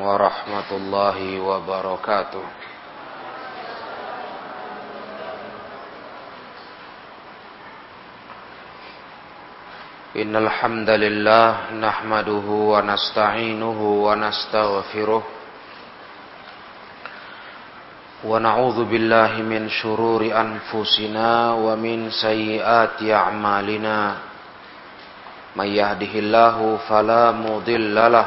ورحمة الله وبركاته إن الحمد لله نحمده ونستعينه ونستغفره ونعوذ بالله من شرور أنفسنا ومن سيئات أعمالنا من يهده الله فلا مضل له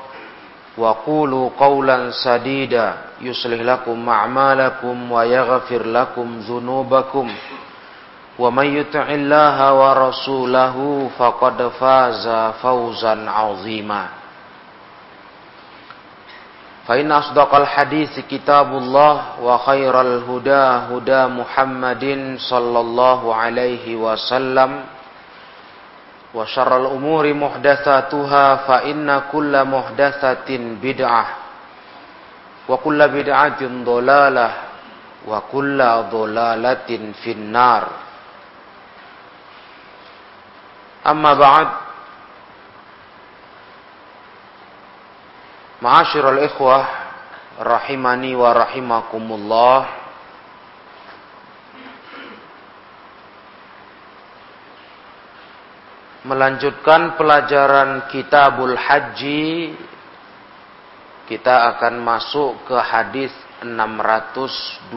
وقولوا قولا سديدا. يصلح لكم أعمالكم ويغفر لكم ذنوبكم. ومن يطع الله ورسوله فقد فاز فوزا عظيما. فإن أصدق الحديث كتاب الله وخير الهدى هدى محمد صلى الله عليه وسلم. وشر الأمور محدثاتها فإن كل محدثة بدعة وكل بدعة ضلالة وكل ضلالة في النار. أما بعد معاشر الإخوة رحمني ورحمكم الله melanjutkan pelajaran Kitabul Haji kita akan masuk ke hadis 620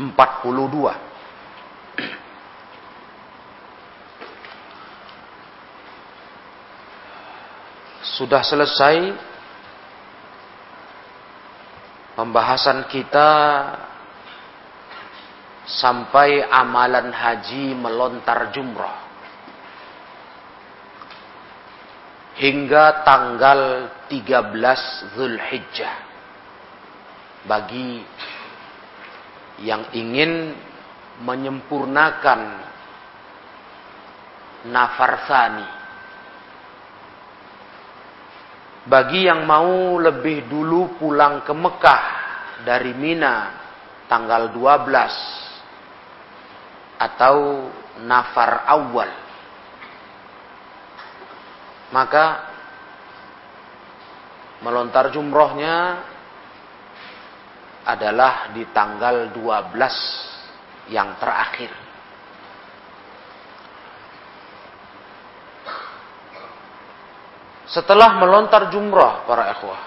42 Sudah selesai pembahasan kita sampai amalan haji melontar jumrah. Hingga tanggal 13 Zulhijjah. Bagi yang ingin menyempurnakan nafarsani. Bagi yang mau lebih dulu pulang ke Mekah dari Mina tanggal 12 atau nafar awal maka melontar jumrohnya adalah di tanggal 12 yang terakhir. Setelah melontar jumroh para ikhwah,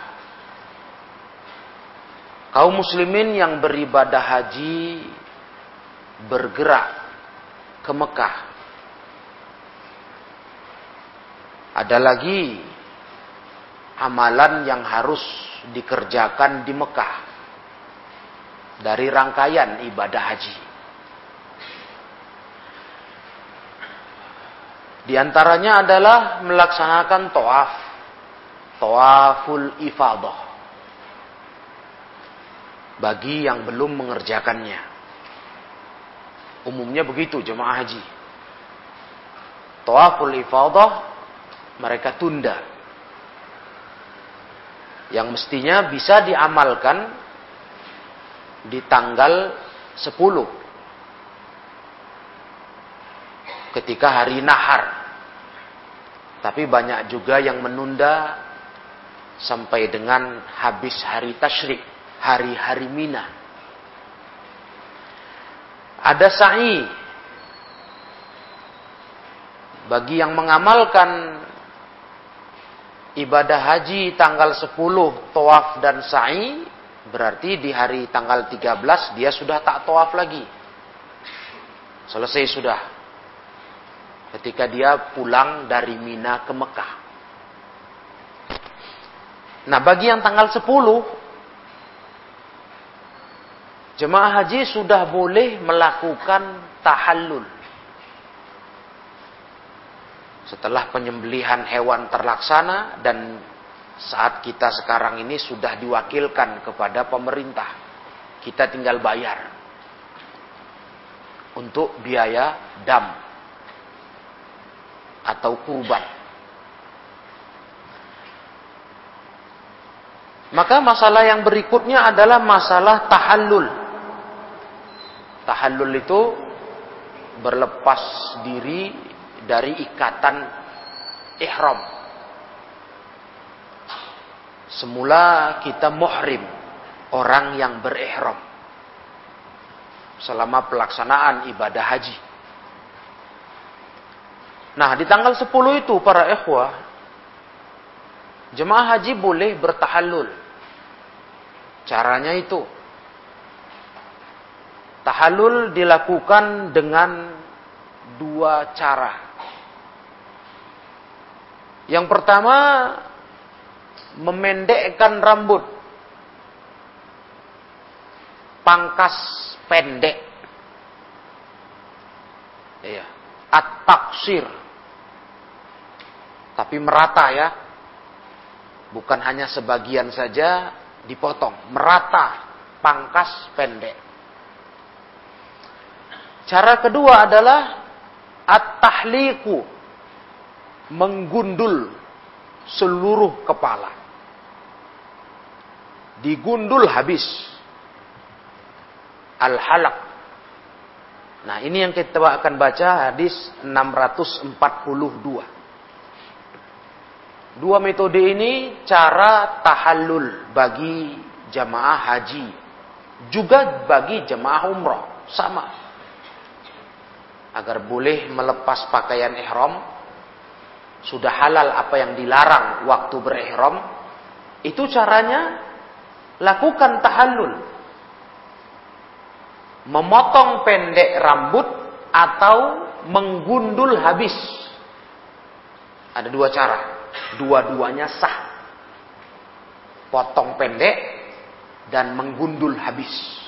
kaum muslimin yang beribadah haji bergerak ke Mekah Ada lagi amalan yang harus dikerjakan di Mekah dari rangkaian ibadah haji. Di antaranya adalah melaksanakan toaf, toaful ifadah. Bagi yang belum mengerjakannya. Umumnya begitu jemaah haji. Toaful ifadah mereka tunda. Yang mestinya bisa diamalkan di tanggal 10 ketika hari nahar. Tapi banyak juga yang menunda sampai dengan habis hari tasyrik, hari-hari Mina. Ada sa'i bagi yang mengamalkan ibadah haji tanggal 10 tawaf dan sa'i Berarti di hari tanggal 13 dia sudah tak tawaf lagi. Selesai sudah. Ketika dia pulang dari Mina ke Mekah. Nah bagi yang tanggal 10 Jemaah haji sudah boleh melakukan tahallul. Setelah penyembelihan hewan terlaksana dan saat kita sekarang ini sudah diwakilkan kepada pemerintah. Kita tinggal bayar untuk biaya dam atau kurban. Maka masalah yang berikutnya adalah masalah tahallul. Tahallul itu berlepas diri dari ikatan ihram. Semula kita muhrim, orang yang berihram. Selama pelaksanaan ibadah haji. Nah, di tanggal 10 itu para ikhwah, jemaah haji boleh bertahallul. Caranya itu Tahalul dilakukan dengan dua cara. Yang pertama, memendekkan rambut. Pangkas pendek. Iya. At-taksir. Tapi merata ya. Bukan hanya sebagian saja dipotong. Merata. Pangkas pendek. Cara kedua adalah at-tahliku menggundul seluruh kepala. Digundul habis. Al-halak. Nah, ini yang kita akan baca hadis 642. Dua metode ini cara tahallul bagi jamaah haji. Juga bagi jamaah umrah. Sama agar boleh melepas pakaian ihram sudah halal apa yang dilarang waktu berihram itu caranya lakukan tahallul. Memotong pendek rambut atau menggundul habis. Ada dua cara. Dua-duanya sah. Potong pendek dan menggundul habis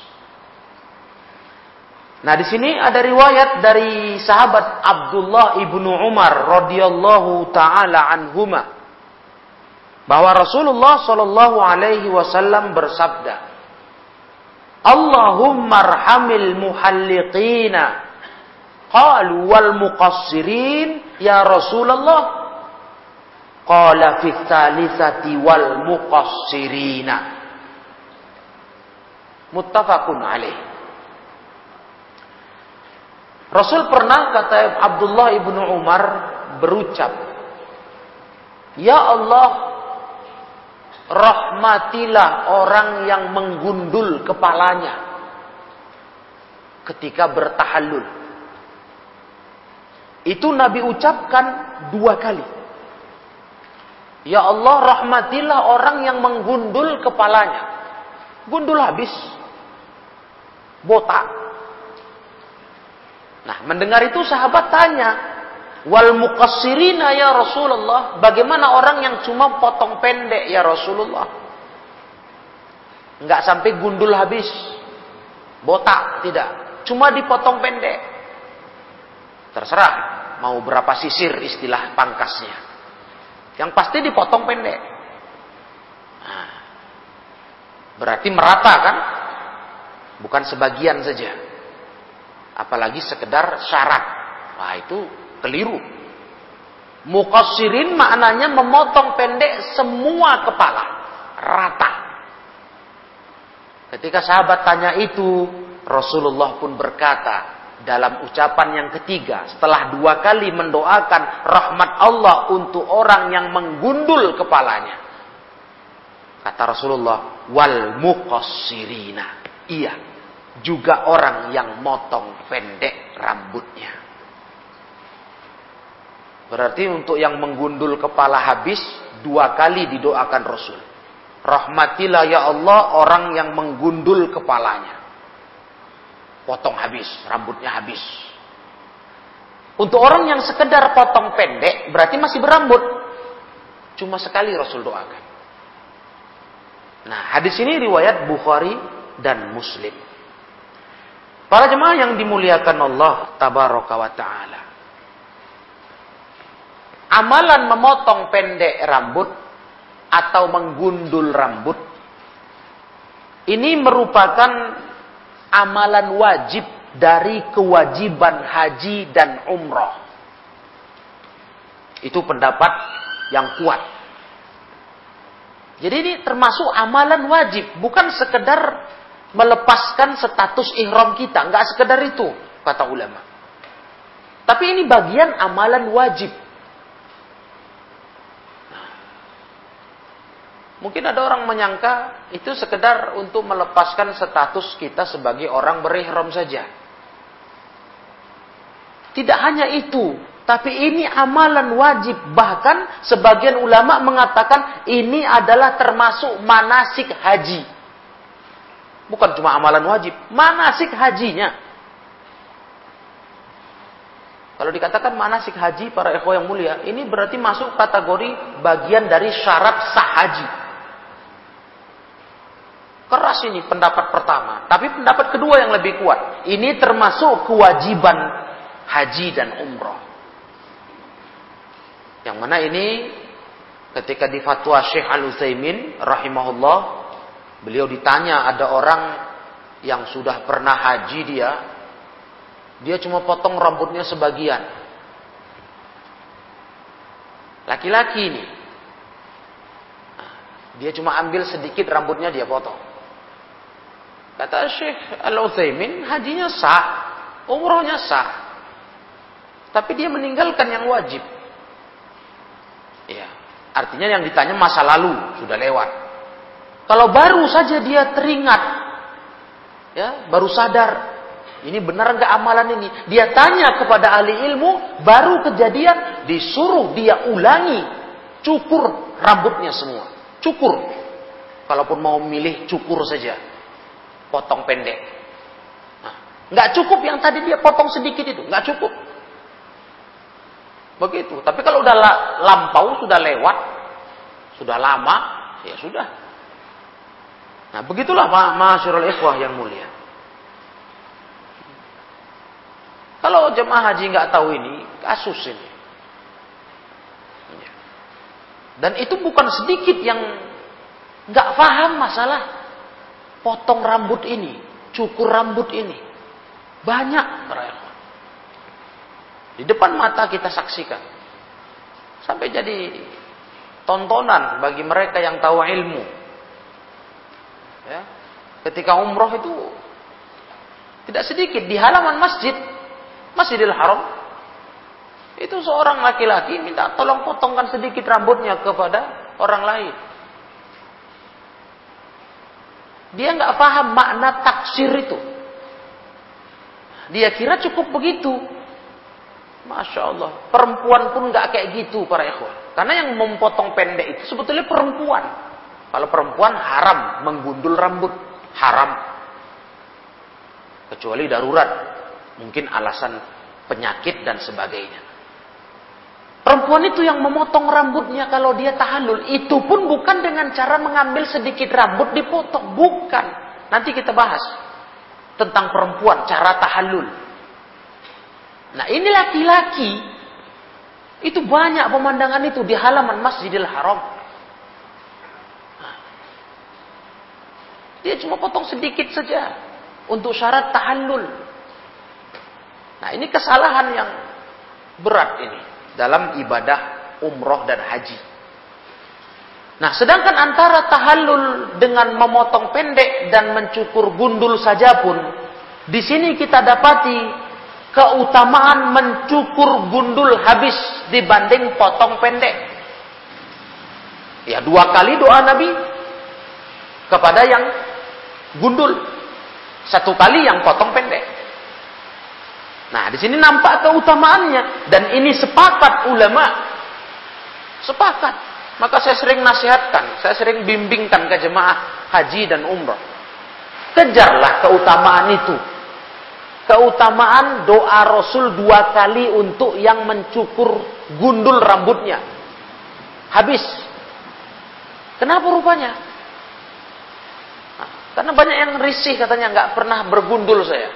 Nah di sini ada riwayat dari sahabat Abdullah ibnu Umar radhiyallahu taala anhuma bahwa Rasulullah shallallahu alaihi wasallam bersabda, Allahumma arhamil muhalliqina. Qalu wal muqassirin ya Rasulullah. Qala fi thalithati wal muqassirina. Muttafaqun alaih Rasul pernah kata Abdullah ibnu Umar berucap, Ya Allah, rahmatilah orang yang menggundul kepalanya ketika bertahallul. Itu Nabi ucapkan dua kali. Ya Allah, rahmatilah orang yang menggundul kepalanya. Gundul habis. Botak Nah, mendengar itu sahabat tanya, "Wal muqassirina ya Rasulullah, bagaimana orang yang cuma potong pendek ya Rasulullah?" Enggak sampai gundul habis. Botak, tidak. Cuma dipotong pendek. Terserah mau berapa sisir istilah pangkasnya. Yang pasti dipotong pendek. Nah, berarti merata kan? Bukan sebagian saja apalagi sekedar syarat. Wah, itu keliru. Muqassirin maknanya memotong pendek semua kepala, rata. Ketika sahabat tanya itu, Rasulullah pun berkata dalam ucapan yang ketiga, setelah dua kali mendoakan rahmat Allah untuk orang yang menggundul kepalanya. Kata Rasulullah, wal muqassirina. Iya, juga orang yang motong pendek rambutnya. Berarti untuk yang menggundul kepala habis dua kali didoakan Rasul. Rahmatilah ya Allah orang yang menggundul kepalanya. Potong habis, rambutnya habis. Untuk orang yang sekedar potong pendek, berarti masih berambut. Cuma sekali Rasul doakan. Nah, hadis ini riwayat Bukhari dan Muslim. Para jemaah yang dimuliakan Allah tabaraka wa taala. Amalan memotong pendek rambut atau menggundul rambut ini merupakan amalan wajib dari kewajiban haji dan umroh. Itu pendapat yang kuat. Jadi ini termasuk amalan wajib, bukan sekedar melepaskan status ihram kita, nggak sekedar itu, kata ulama. Tapi ini bagian amalan wajib. Mungkin ada orang menyangka itu sekedar untuk melepaskan status kita sebagai orang berihram saja. Tidak hanya itu, tapi ini amalan wajib. Bahkan sebagian ulama mengatakan ini adalah termasuk manasik haji. Bukan cuma amalan wajib, manasik hajinya. Kalau dikatakan manasik haji para ekho yang mulia, ini berarti masuk kategori bagian dari syarat sah haji. Keras ini pendapat pertama. Tapi pendapat kedua yang lebih kuat. Ini termasuk kewajiban haji dan umroh. Yang mana ini ketika di fatwa Syekh Al-Utsaimin rahimahullah, beliau ditanya ada orang yang sudah pernah haji dia, dia cuma potong rambutnya sebagian. Laki-laki ini. Dia cuma ambil sedikit rambutnya dia potong. Kata Syekh Al-Utsaimin, hajinya sah, umrohnya sah. Tapi dia meninggalkan yang wajib. Ya, artinya yang ditanya masa lalu sudah lewat. Kalau baru saja dia teringat, ya, baru sadar, ini benar nggak amalan ini? Dia tanya kepada ahli ilmu, baru kejadian, disuruh dia ulangi, cukur rambutnya semua, cukur. Kalaupun mau milih cukur saja, potong pendek. Nah, nggak cukup yang tadi dia potong sedikit itu, nggak cukup. Begitu. Tapi kalau udah lampau, sudah lewat, sudah lama, ya sudah. Nah, begitulah masyarul ikhwah yang mulia. Kalau jemaah haji nggak tahu ini, kasus ini. Dan itu bukan sedikit yang nggak paham masalah potong rambut ini, cukur rambut ini. Banyak. Di depan mata kita saksikan. Sampai jadi tontonan bagi mereka yang tahu ilmu. Ya. Ketika umroh itu tidak sedikit di halaman masjid, Masjidil Haram, itu seorang laki-laki minta tolong potongkan sedikit rambutnya kepada orang lain. Dia nggak paham makna taksir itu. Dia kira cukup begitu. Masya Allah. Perempuan pun nggak kayak gitu para ikhwan. Karena yang memotong pendek itu sebetulnya perempuan. Kalau perempuan haram menggundul rambut. Haram. Kecuali darurat. Mungkin alasan penyakit dan sebagainya. Perempuan itu yang memotong rambutnya kalau dia tahallul. Itu pun bukan dengan cara mengambil sedikit rambut dipotong. Bukan. Nanti kita bahas. Tentang perempuan, cara tahallul. Nah ini laki-laki. Itu banyak pemandangan itu di halaman Masjidil Haram. Dia cuma potong sedikit saja. Untuk syarat tahallul. Nah ini kesalahan yang berat ini dalam ibadah umroh dan haji. Nah, sedangkan antara tahallul dengan memotong pendek dan mencukur gundul saja pun, di sini kita dapati keutamaan mencukur gundul habis dibanding potong pendek. Ya, dua kali doa Nabi kepada yang gundul. Satu kali yang potong pendek. Nah, di sini nampak keutamaannya dan ini sepakat ulama. Sepakat. Maka saya sering nasihatkan, saya sering bimbingkan ke jemaah haji dan umrah. Kejarlah keutamaan itu. Keutamaan doa Rasul dua kali untuk yang mencukur gundul rambutnya. Habis. Kenapa rupanya? Karena banyak yang risih katanya nggak pernah bergundul saya.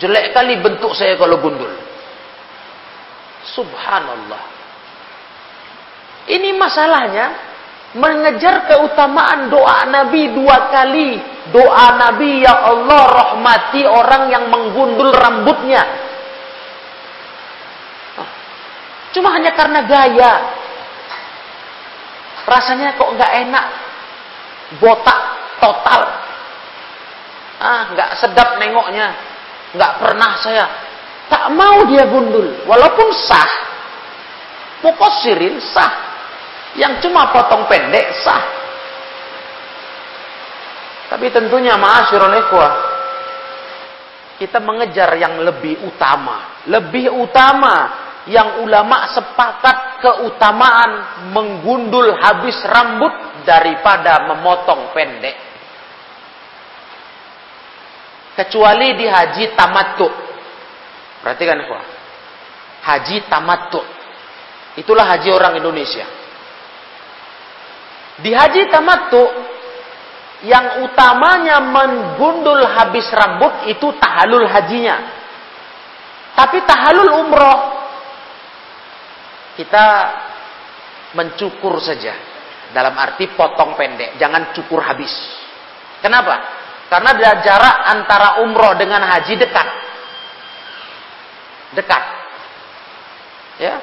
Jelek kali bentuk saya kalau gundul. Subhanallah. Ini masalahnya mengejar keutamaan doa Nabi dua kali. Doa Nabi ya Allah rahmati orang yang menggundul rambutnya. Cuma hanya karena gaya. Rasanya kok nggak enak. Botak total. Ah, nggak sedap nengoknya. Nggak pernah saya. Tak mau dia gundul. Walaupun sah. Mukosirin sah. Yang cuma potong pendek sah. Tapi tentunya ma'asyiral ikhwah kita mengejar yang lebih utama. Lebih utama yang ulama sepakat keutamaan menggundul habis rambut daripada memotong pendek. Kecuali di haji tamattu. Perhatikan ikhwah. Haji tamattu. Itulah haji orang Indonesia. Di haji tamattu yang utamanya menggundul habis rambut itu tahalul hajinya. Tapi tahalul umroh kita mencukur saja. Dalam arti potong pendek, jangan cukur habis. Kenapa? Karena jarak antara umroh dengan haji dekat. Dekat. Ya.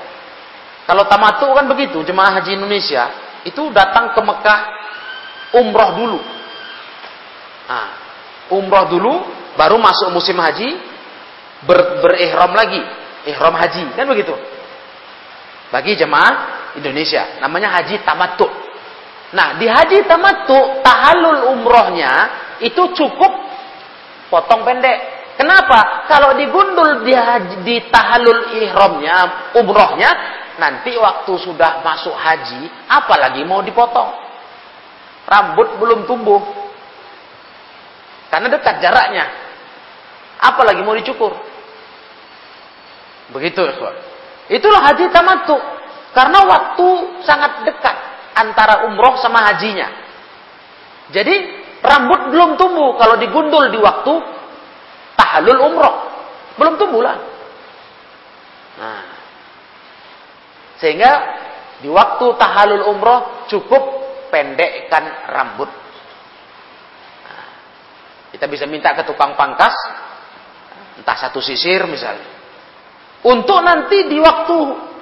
Kalau tamatu kan begitu, jemaah haji Indonesia itu datang ke Mekah umroh dulu. Nah, umroh dulu, baru masuk musim haji, ber, berihram lagi, ihram haji, kan begitu. Bagi jemaah Indonesia, namanya haji tamattu. Nah, di haji tamattu, tahalul umrohnya itu cukup potong pendek. Kenapa? Kalau digundul di, haji, di tahalul ihramnya, umrohnya, nanti waktu sudah masuk haji, apalagi mau dipotong. Rambut belum tumbuh. Karena dekat jaraknya. Apalagi mau dicukur. Begitu, ikhwan. Itulah haji tamattu. Karena waktu sangat dekat antara umroh sama hajinya. Jadi rambut belum tumbuh kalau digundul di waktu tahalul umroh. Belum tumbuh lah. Nah, sehingga di waktu tahalul umroh cukup pendekkan rambut. Nah, kita bisa minta ke tukang pangkas, entah satu sisir misalnya. Untuk nanti di waktu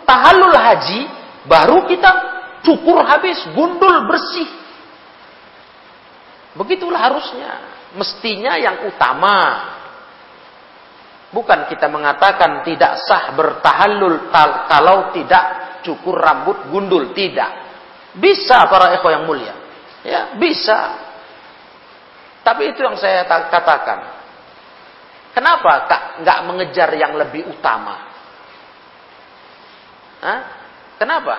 tahalul haji, baru kita cukur habis, gundul bersih. Begitulah harusnya. Mestinya yang utama. Bukan kita mengatakan tidak sah bertahallul kalau tidak cukur rambut gundul tidak bisa para ekor yang mulia ya bisa tapi itu yang saya katakan kenapa kak nggak mengejar yang lebih utama Hah? kenapa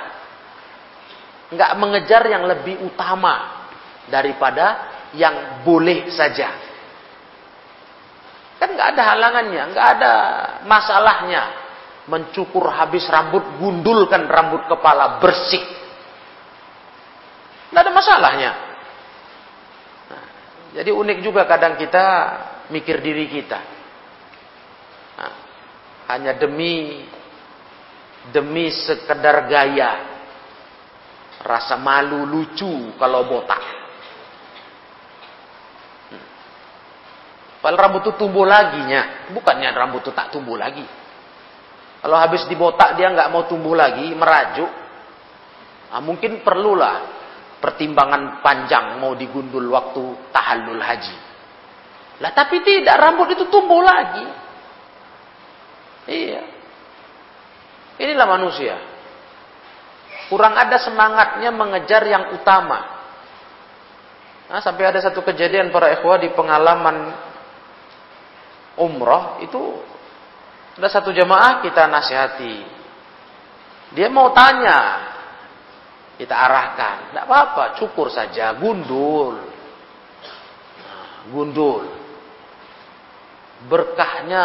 nggak mengejar yang lebih utama daripada yang boleh saja kan nggak ada halangannya nggak ada masalahnya mencukur habis rambut, gundulkan rambut kepala bersih. Tidak ada masalahnya. Nah, jadi unik juga kadang kita mikir diri kita. Nah, hanya demi demi sekedar gaya, rasa malu lucu kalau botak. Padahal rambut itu tumbuh lagi nya, bukannya rambut itu tak tumbuh lagi. Kalau habis dibotak dia nggak mau tumbuh lagi, merajuk. Nah, mungkin perlulah pertimbangan panjang mau digundul waktu tahallul haji. Lah tapi tidak, rambut itu tumbuh lagi. Iya. Inilah manusia. Kurang ada semangatnya mengejar yang utama. Nah, sampai ada satu kejadian para ikhwah di pengalaman umroh itu ada satu jemaah kita nasihati. Dia mau tanya kita arahkan. Tidak apa-apa, cukur saja, gundul. Nah, gundul. Berkahnya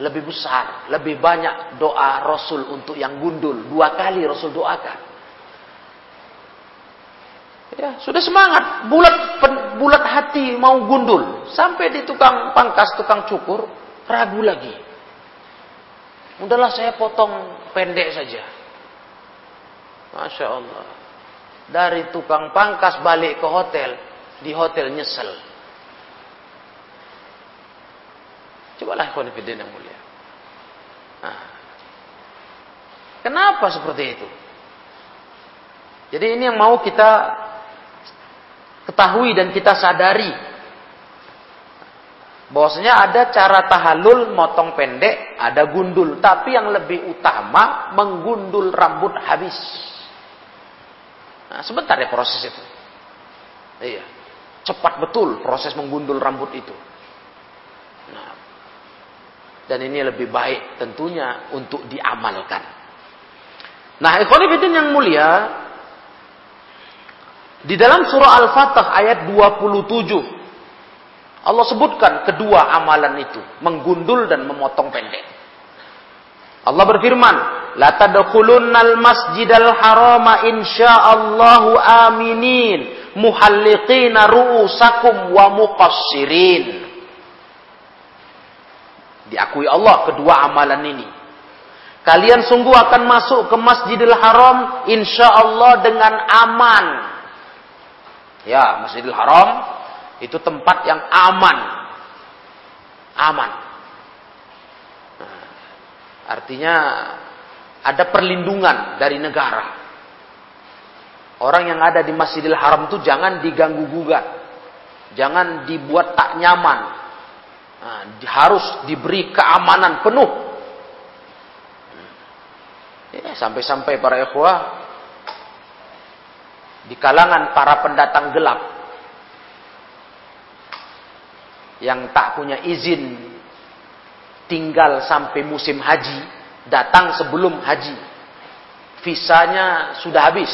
lebih besar, lebih banyak doa Rasul untuk yang gundul. Dua kali Rasul doakan. Ya, sudah semangat, bulat bulat hati mau gundul. Sampai di tukang pangkas, tukang cukur, ragu lagi. Udahlah saya potong pendek saja. Masya Allah. Dari tukang pangkas balik ke hotel. Di hotel nyesel. Cobalah konfiden yang mulia. Nah. Kenapa seperti itu? Jadi ini yang mau kita ketahui dan kita sadari. Bahwasanya ada cara tahalul motong pendek, ada gundul. Tapi yang lebih utama menggundul rambut habis. Nah, sebentar ya proses itu. Iya. Cepat betul proses menggundul rambut itu. Nah, dan ini lebih baik tentunya untuk diamalkan. Nah, ikhwanifidin yang mulia, di dalam surah Al-Fatah ayat 27, Allah sebutkan kedua amalan itu, menggundul dan memotong pendek. Allah berfirman, la tadkhulunnal masjidal harama insyaallahu aminin muhalliqina ru'usakum wa muqassirin diakui Allah kedua amalan ini kalian sungguh akan masuk ke Masjidil Haram insyaallah dengan aman ya Masjidil Haram itu tempat yang aman aman nah, artinya ada perlindungan dari negara. Orang yang ada di Masjidil Haram itu jangan diganggu gugat. Jangan dibuat tak nyaman. Nah, harus diberi keamanan penuh. Ya, sampai-sampai para ikhwah di kalangan para pendatang gelap yang tak punya izin tinggal sampai musim haji datang sebelum haji. Visanya sudah habis.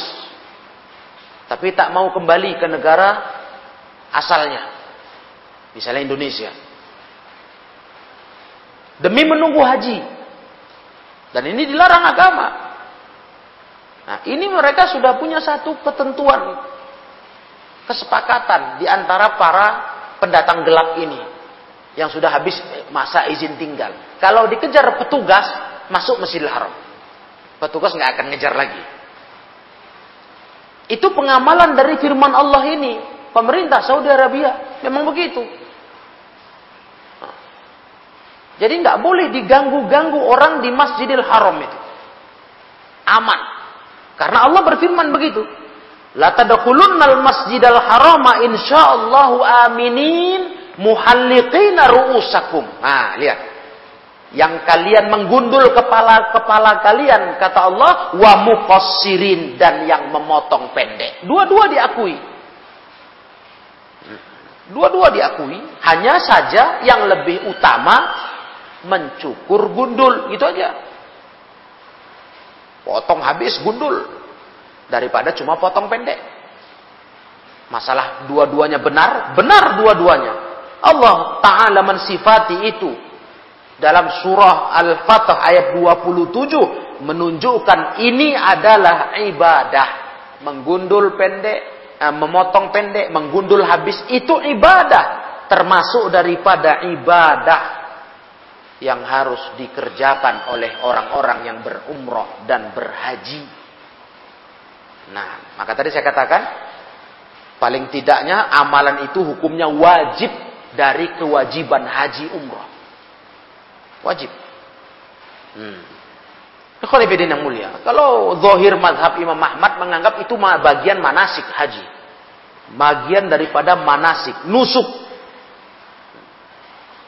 Tapi tak mau kembali ke negara asalnya. Misalnya Indonesia. Demi menunggu haji. Dan ini dilarang agama. Nah, ini mereka sudah punya satu ketentuan kesepakatan di antara para pendatang gelap ini yang sudah habis masa izin tinggal. Kalau dikejar petugas, masuk Masjidil Haram. Petugas nggak akan ngejar lagi. Itu pengamalan dari firman Allah ini. Pemerintah Saudi Arabia memang begitu. Jadi nggak boleh diganggu-ganggu orang di Masjidil Haram itu. Aman. Karena Allah berfirman begitu. La tadkhulunnal masjidal harama insyaallahu aminin muhalliqina ru'usakum. Nah, lihat yang kalian menggundul kepala-kepala kalian kata Allah wa muqassirin dan yang memotong pendek dua-dua diakui dua-dua diakui hanya saja yang lebih utama mencukur gundul. Gitu aja. Potong habis gundul. Daripada cuma potong pendek. Masalah dua-duanya benar benar dua-duanya. Allah taala mensifati itu. Dalam surah Al-Fatah ayat 27 menunjukkan ini adalah ibadah. Menggundul pendek, eh, memotong pendek, menggundul habis. Itu ibadah. Termasuk daripada ibadah yang harus dikerjakan oleh orang-orang yang berumroh dan berhaji. Nah, maka tadi saya katakan paling tidaknya amalan itu hukumnya wajib dari kewajiban haji umroh. Wajib. Hmm. Khalifidin yang mulia. Kalau zohir madhab Imam Ahmad menganggap itu bagian manasik haji. Bagian daripada manasik. Nusuk.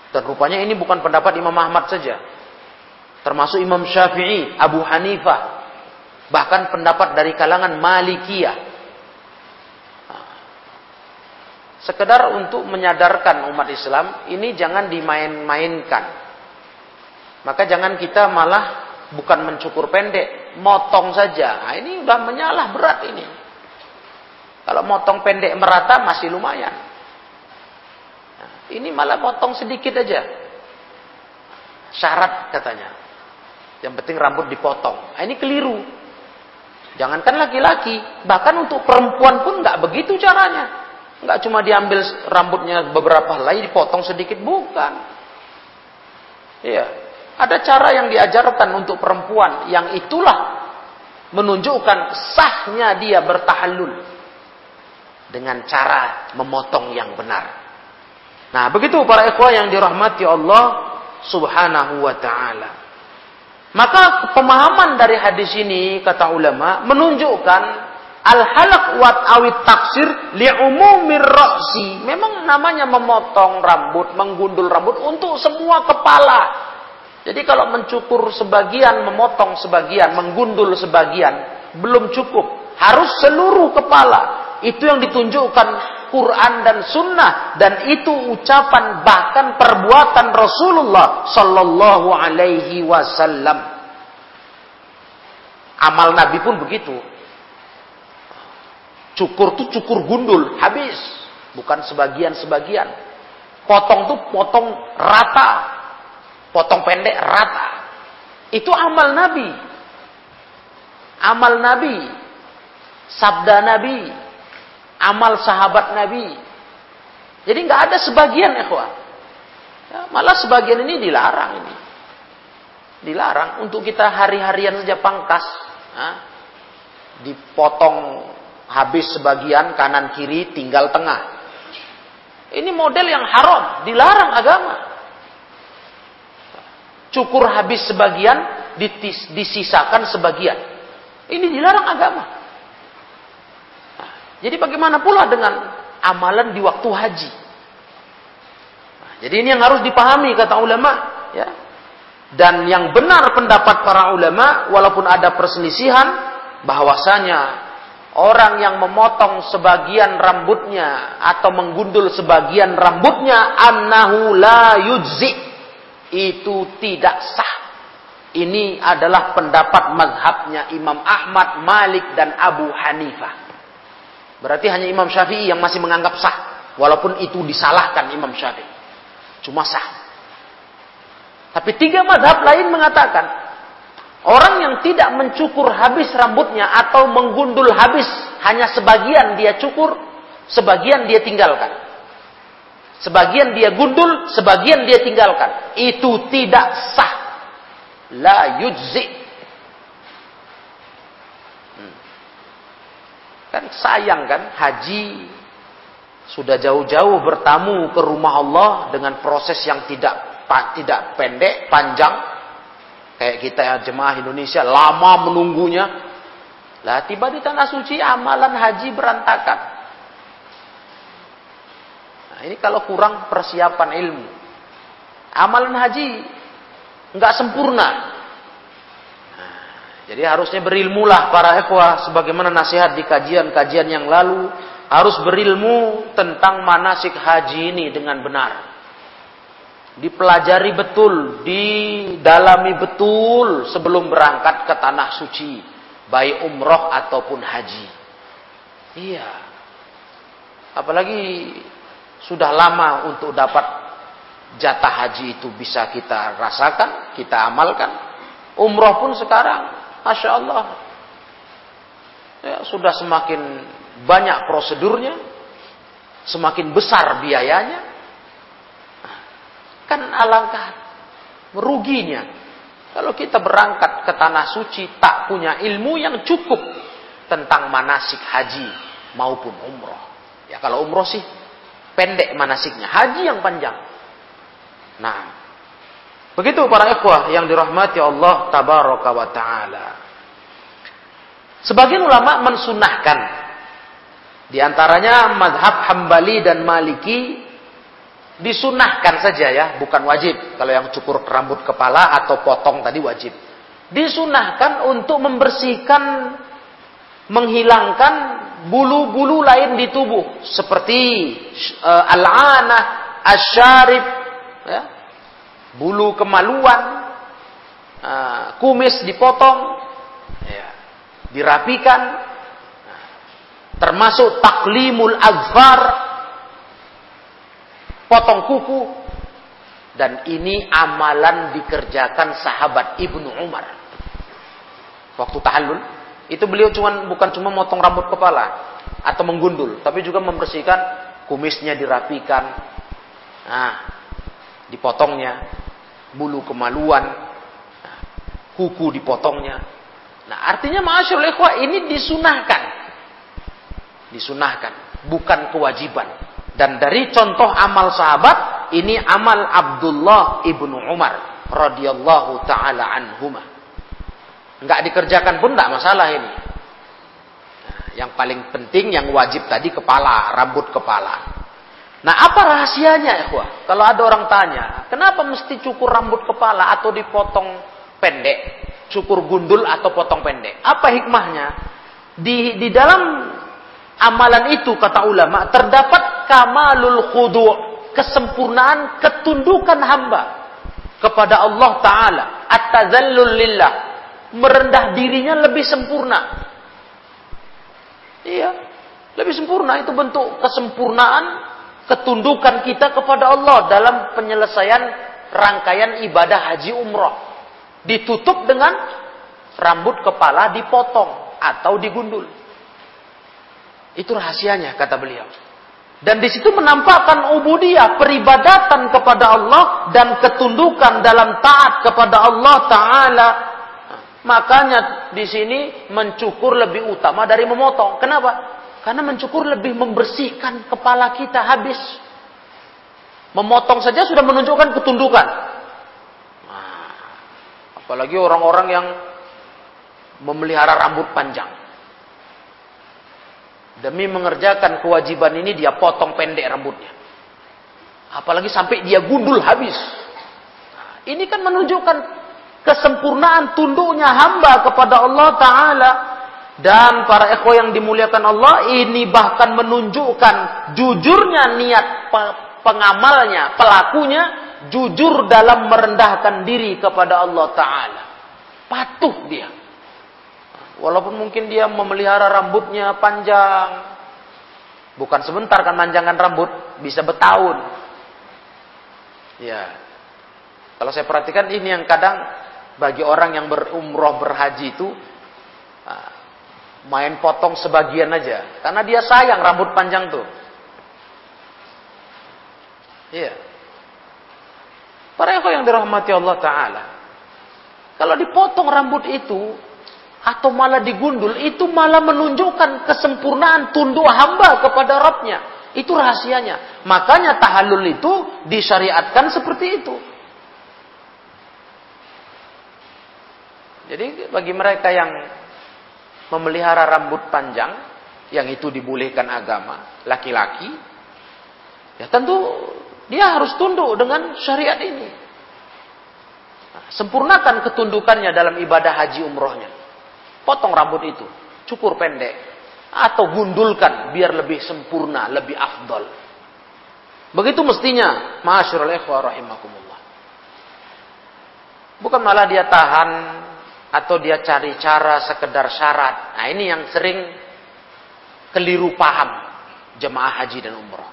Dan rupanya ini bukan pendapat Imam Ahmad saja. Termasuk Imam Syafi'i, Abu Hanifah. Bahkan pendapat dari kalangan Malikiyah. Sekedar untuk menyadarkan umat Islam, ini jangan dimain-mainkan. Maka jangan kita malah bukan mencukur pendek, motong saja. Nah, ini udah menyalah berat ini. Kalau motong pendek merata masih lumayan. Ini malah motong sedikit aja. Syarat katanya. Yang penting rambut dipotong. Nah, ini keliru. Jangankan laki-laki, bahkan untuk perempuan pun nggak begitu caranya. Nggak cuma diambil rambutnya beberapa helai dipotong sedikit, bukan. Iya, ada cara yang diajarkan untuk perempuan yang itulah menunjukkan sahnya dia bertahallul dengan cara memotong yang benar. Nah, begitu para ikhwah yang dirahmati Allah Subhanahu wa taala. Maka pemahaman dari hadis ini kata ulama menunjukkan Al halak wat awit taksir li umumir ra'si. Memang namanya memotong rambut, menggundul rambut untuk semua kepala. Jadi kalau mencukur sebagian, memotong sebagian, menggundul sebagian, belum cukup. Harus seluruh kepala. Itu yang ditunjukkan Quran dan Sunnah dan itu ucapan bahkan perbuatan Rasulullah Sallallahu Alaihi Wasallam. Amal Nabi pun begitu. Cukur tuh cukur gundul, habis. Bukan sebagian-sebagian. Potong tuh potong rata. Potong pendek rata. Itu amal Nabi. Amal Nabi. Sabda Nabi. Amal sahabat Nabi. Jadi nggak ada sebagian. Ya, malah sebagian ini dilarang ini. Dilarang untuk kita hari-harian saja pangkas. Nah, dipotong habis sebagian kanan kiri tinggal tengah. Ini model yang haram, dilarang agama. Cukur habis sebagian, ditis, disisakan sebagian. Ini dilarang agama. Jadi bagaimana pula dengan amalan di waktu haji? Nah, jadi ini yang harus dipahami kata ulama, ya. Dan yang benar pendapat para ulama, walaupun ada perselisihan, bahwasanya orang yang memotong sebagian rambutnya atau menggundul sebagian rambutnya annahu la yujzi itu tidak sah. Ini adalah pendapat mazhabnya Imam Ahmad, Malik dan Abu Hanifah. Berarti hanya Imam Syafi'i yang masih menganggap sah walaupun itu disalahkan Imam Syafi'i. Cuma sah. Tapi tiga mazhab lain mengatakan Orang yang tidak mencukur habis rambutnya atau menggundul habis hanya sebagian dia cukur, sebagian dia tinggalkan. Sebagian dia gundul, sebagian dia tinggalkan. Itu tidak sah. La yujzi. Hmm. Kan sayang kan haji sudah jauh-jauh bertamu ke rumah Allah dengan proses yang tidak tidak pendek, panjang, Kayak kita ya, jemaah Indonesia lama menunggunya. Lah tiba di tanah suci amalan haji berantakan. Nah, ini kalau kurang persiapan ilmu. Amalan haji nggak sempurna. Jadi harusnya berilmulah para ikhwah sebagaimana nasihat di kajian-kajian yang lalu harus berilmu tentang manasik haji ini dengan benar dipelajari betul, didalami betul sebelum berangkat ke tanah suci, baik umroh ataupun haji. Iya. Apalagi sudah lama untuk dapat jatah haji itu bisa kita rasakan, kita amalkan. Umroh pun sekarang, masya Allah, ya, sudah semakin banyak prosedurnya, semakin besar biayanya, Kan alangkah meruginya. Kalau kita berangkat ke tanah suci tak punya ilmu yang cukup tentang manasik haji maupun umroh. Ya kalau umroh sih pendek manasiknya, haji yang panjang. Nah, begitu para ikhwah yang dirahmati Allah tabaraka wa taala. Sebagian ulama mensunahkan di antaranya madhab Hambali dan Maliki Disunahkan saja ya, bukan wajib. Kalau yang cukur rambut kepala atau potong tadi wajib. Disunahkan untuk membersihkan, menghilangkan bulu-bulu lain di tubuh. Seperti uh, al-anah, asyarib, ya, bulu kemaluan, uh, kumis dipotong. Ya. dirapikan, termasuk taklimul azfar, potong kuku, dan ini amalan dikerjakan sahabat Ibnu Umar. Waktu tahallul, itu beliau cuman bukan cuma motong rambut kepala atau menggundul, tapi juga membersihkan kumisnya dirapikan, nah, dipotongnya, bulu kemaluan, kuku dipotongnya. Nah, artinya masyaallah ikhwah ini disunahkan. Disunahkan, bukan kewajiban. Dan dari contoh amal sahabat, ini amal Abdullah ibnu Umar radhiyallahu taala anhuma. Enggak dikerjakan pun enggak masalah ini. Nah, yang paling penting yang wajib tadi kepala, rambut kepala. Nah, apa rahasianya, ikhwah? Kalau ada orang tanya, kenapa mesti cukur rambut kepala atau dipotong pendek? Cukur gundul atau potong pendek? Apa hikmahnya? Di di dalam amalan itu kata ulama terdapat kamalul khudu' kesempurnaan ketundukan hamba kepada Allah taala at-tazallul lillah merendah dirinya lebih sempurna iya lebih sempurna itu bentuk kesempurnaan ketundukan kita kepada Allah dalam penyelesaian rangkaian ibadah haji umroh. Ditutup dengan rambut kepala dipotong atau digundul. Itu rahasianya kata beliau. Dan di situ menampakkan ubudiyah, peribadatan kepada Allah dan ketundukan dalam taat kepada Allah Taala. Makanya di sini mencukur lebih utama dari memotong. Kenapa? Karena mencukur lebih membersihkan kepala kita habis. Memotong saja sudah menunjukkan ketundukan. Nah, apalagi orang-orang yang memelihara rambut panjang. Demi mengerjakan kewajiban ini dia potong pendek rambutnya. Apalagi sampai dia gundul habis. Nah, ini kan menunjukkan kesempurnaan tunduknya hamba kepada Allah Ta'ala dan para ekho yang dimuliakan Allah ini bahkan menunjukkan jujurnya niat pengamalnya, pelakunya jujur dalam merendahkan diri kepada Allah Ta'ala. Patuh dia. Walaupun mungkin dia memelihara rambutnya panjang. Bukan sebentar kan manjangan rambut, bisa bertahun. Ya. Kalau saya perhatikan ini yang kadang bagi orang yang berumroh berhaji itu main potong sebagian aja. Karena dia sayang rambut panjang tuh. Iya. Para yang dirahmati Allah taala kalau dipotong rambut itu atau malah digundul itu malah menunjukkan kesempurnaan tunduk hamba kepada Rabbnya. Itu rahasianya. Makanya tahallul itu disyariatkan seperti itu. Jadi bagi mereka yang memelihara rambut panjang yang itu dibolehkan agama laki-laki ya tentu dia harus tunduk dengan syariat ini. Nah, sempurnakan ketundukannya dalam ibadah haji umrohnya. Potong rambut itu cukur pendek atau gundulkan biar lebih sempurna lebih afdol. Begitu mestinya masyarul ikhwah rahimakumullah. Bukan malah dia tahan atau dia cari cara sekedar syarat. Nah, ini yang sering keliru paham jemaah haji dan umroh.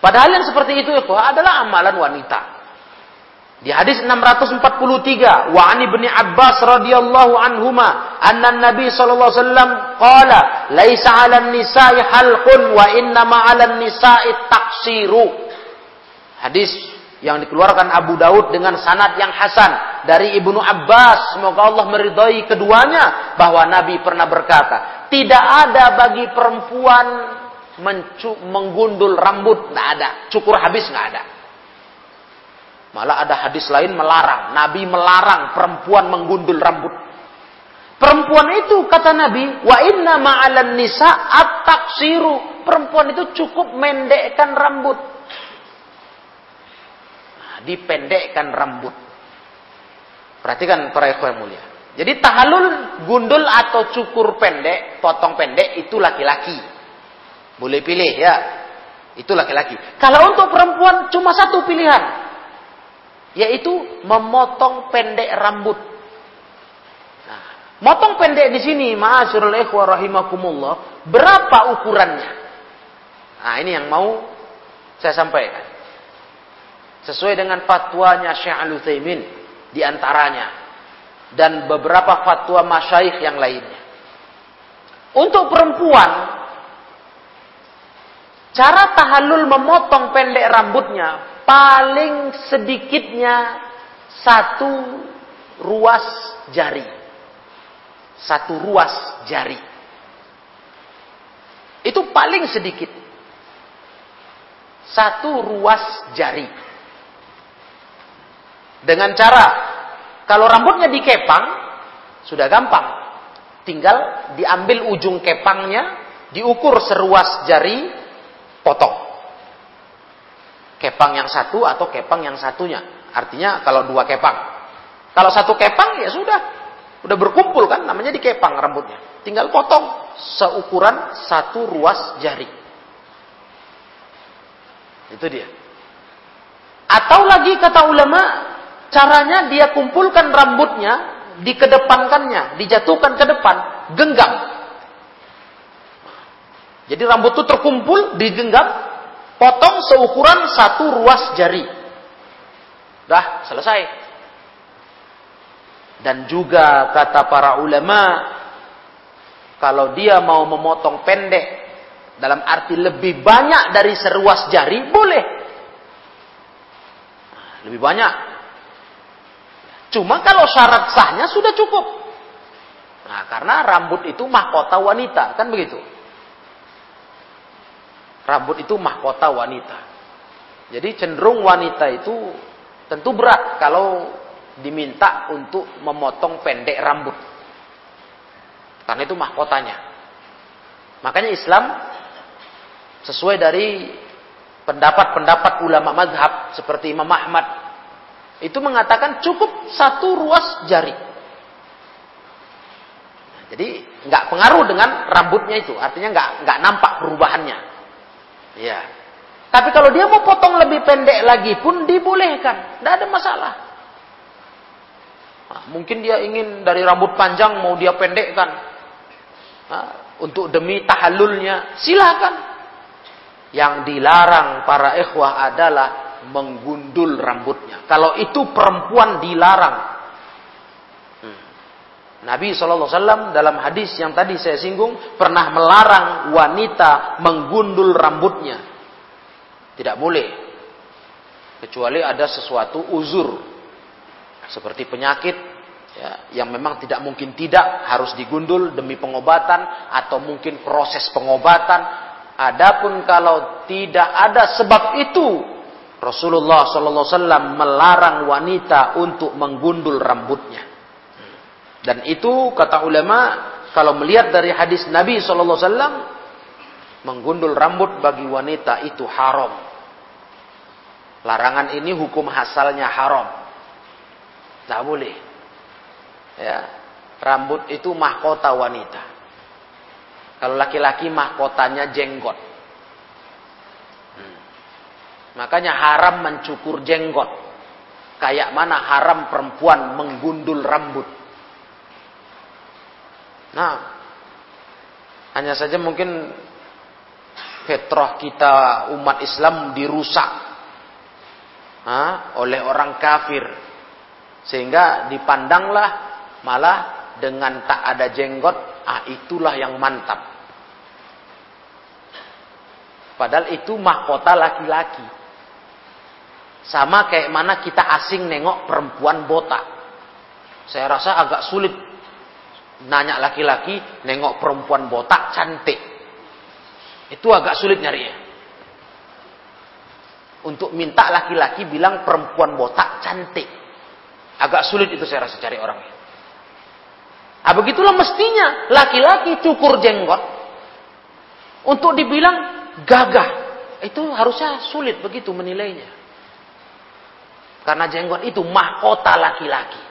Padahal yang seperti itu itu adalah amalan wanita. Di hadis 643, wa ani bin Abbas radhiyallahu anhuma, anna Nabi sallallahu alaihi wasallam qala, "Laisa 'alan nisa'i halqun wa inna ma 'alan nisa'i taksiru." Hadis yang dikeluarkan Abu Daud dengan sanad yang hasan dari Ibnu Abbas. Semoga Allah meridhai keduanya bahwa Nabi pernah berkata tidak ada bagi perempuan menggundul rambut tidak ada. Cukur habis nggak ada. Malah ada hadis lain melarang. Nabi melarang perempuan menggundul rambut. Perempuan itu kata Nabi wa inna ma'alan nisa at-taksiru perempuan itu cukup mendekkan rambut. Dipendekkan rambut. Perhatikan para ikhwan mulia. Jadi tahalul gundul atau cukur pendek, potong pendek itu laki-laki. Boleh pilih ya. Itu laki-laki. Kalau untuk perempuan cuma satu pilihan. Yaitu memotong pendek rambut. Nah, Motong pendek di sini, ma'asyiral ikhwah rahimakumullah, berapa ukurannya? Nah, ini yang mau saya sampaikan. Sesuai dengan fatwanya Syekh Al-Utsaimin di antaranya dan beberapa fatwa masyaikh yang lainnya. Untuk perempuan cara tahallul memotong pendek rambutnya paling sedikitnya satu ruas jari. Satu ruas jari. Itu paling sedikit. Satu ruas jari. Dengan cara, kalau rambutnya dikepang, sudah gampang. Tinggal diambil ujung kepangnya, diukur seruas jari, potong. Kepang yang satu atau kepang yang satunya. Artinya kalau dua kepang. Kalau satu kepang ya sudah. Udah berkumpul kan namanya dikepang rambutnya. Tinggal potong seukuran satu ruas jari. Itu dia. Atau lagi kata ulama, caranya dia kumpulkan rambutnya, dikedepankannya, dijatuhkan ke depan, genggam. Jadi rambut itu terkumpul, digenggam, potong seukuran satu ruas jari. Dah, selesai. Dan juga kata para ulama, kalau dia mau memotong pendek dalam arti lebih banyak dari seruas jari, boleh. Lebih banyak. Cuma kalau syarat sahnya sudah cukup. Nah, karena rambut itu mahkota wanita, kan begitu. Rambut itu mahkota wanita. Jadi cenderung wanita itu tentu berat kalau diminta untuk memotong pendek rambut. Karena itu mahkotanya. Makanya Islam Sesuai dari pendapat-pendapat ulama mazhab seperti Imam Ahmad itu mengatakan cukup satu ruas jari. Jadi nggak pengaruh dengan rambutnya itu, artinya nggak nggak nampak perubahannya. Ya. Tapi kalau dia mau potong lebih pendek lagi pun dibolehkan, tidak ada masalah. Nah, mungkin dia ingin dari rambut panjang mau dia pendekkan nah, untuk demi tahallulnya, silakan. Yang dilarang para ikhwah adalah menggundul rambutnya. Kalau itu perempuan dilarang. Hmm. Nabi SAW dalam hadis yang tadi saya singgung pernah melarang wanita menggundul rambutnya. Tidak boleh. Kecuali ada sesuatu uzur. Seperti penyakit ya, yang memang tidak mungkin tidak harus digundul demi pengobatan atau mungkin proses pengobatan Adapun kalau tidak ada sebab itu, Rasulullah sallallahu wasallam melarang wanita untuk menggundul rambutnya. Dan itu kata ulama kalau melihat dari hadis Nabi sallallahu wasallam menggundul rambut bagi wanita itu haram. Larangan ini hukum asalnya haram. Tidak boleh. Ya, rambut itu mahkota wanita. Kalau laki-laki mahkotanya jenggot. Makanya haram mencukur jenggot. Kayak mana haram perempuan menggundul rambut. Nah, hanya saja mungkin fitrah kita umat Islam dirusak ha, oleh orang kafir. Sehingga dipandanglah malah dengan tak ada jenggot, ah itulah yang mantap. Padahal itu mahkota laki-laki. Sama kayak mana kita asing nengok perempuan botak. Saya rasa agak sulit nanya laki-laki nengok perempuan botak cantik. Itu agak sulit nyari ya. Untuk minta laki-laki bilang perempuan botak cantik. Agak sulit itu saya rasa cari orangnya. Nah, begitulah mestinya laki-laki cukur jenggot untuk dibilang gagah. Itu harusnya sulit begitu menilainya. Karena jenggot itu mahkota laki-laki.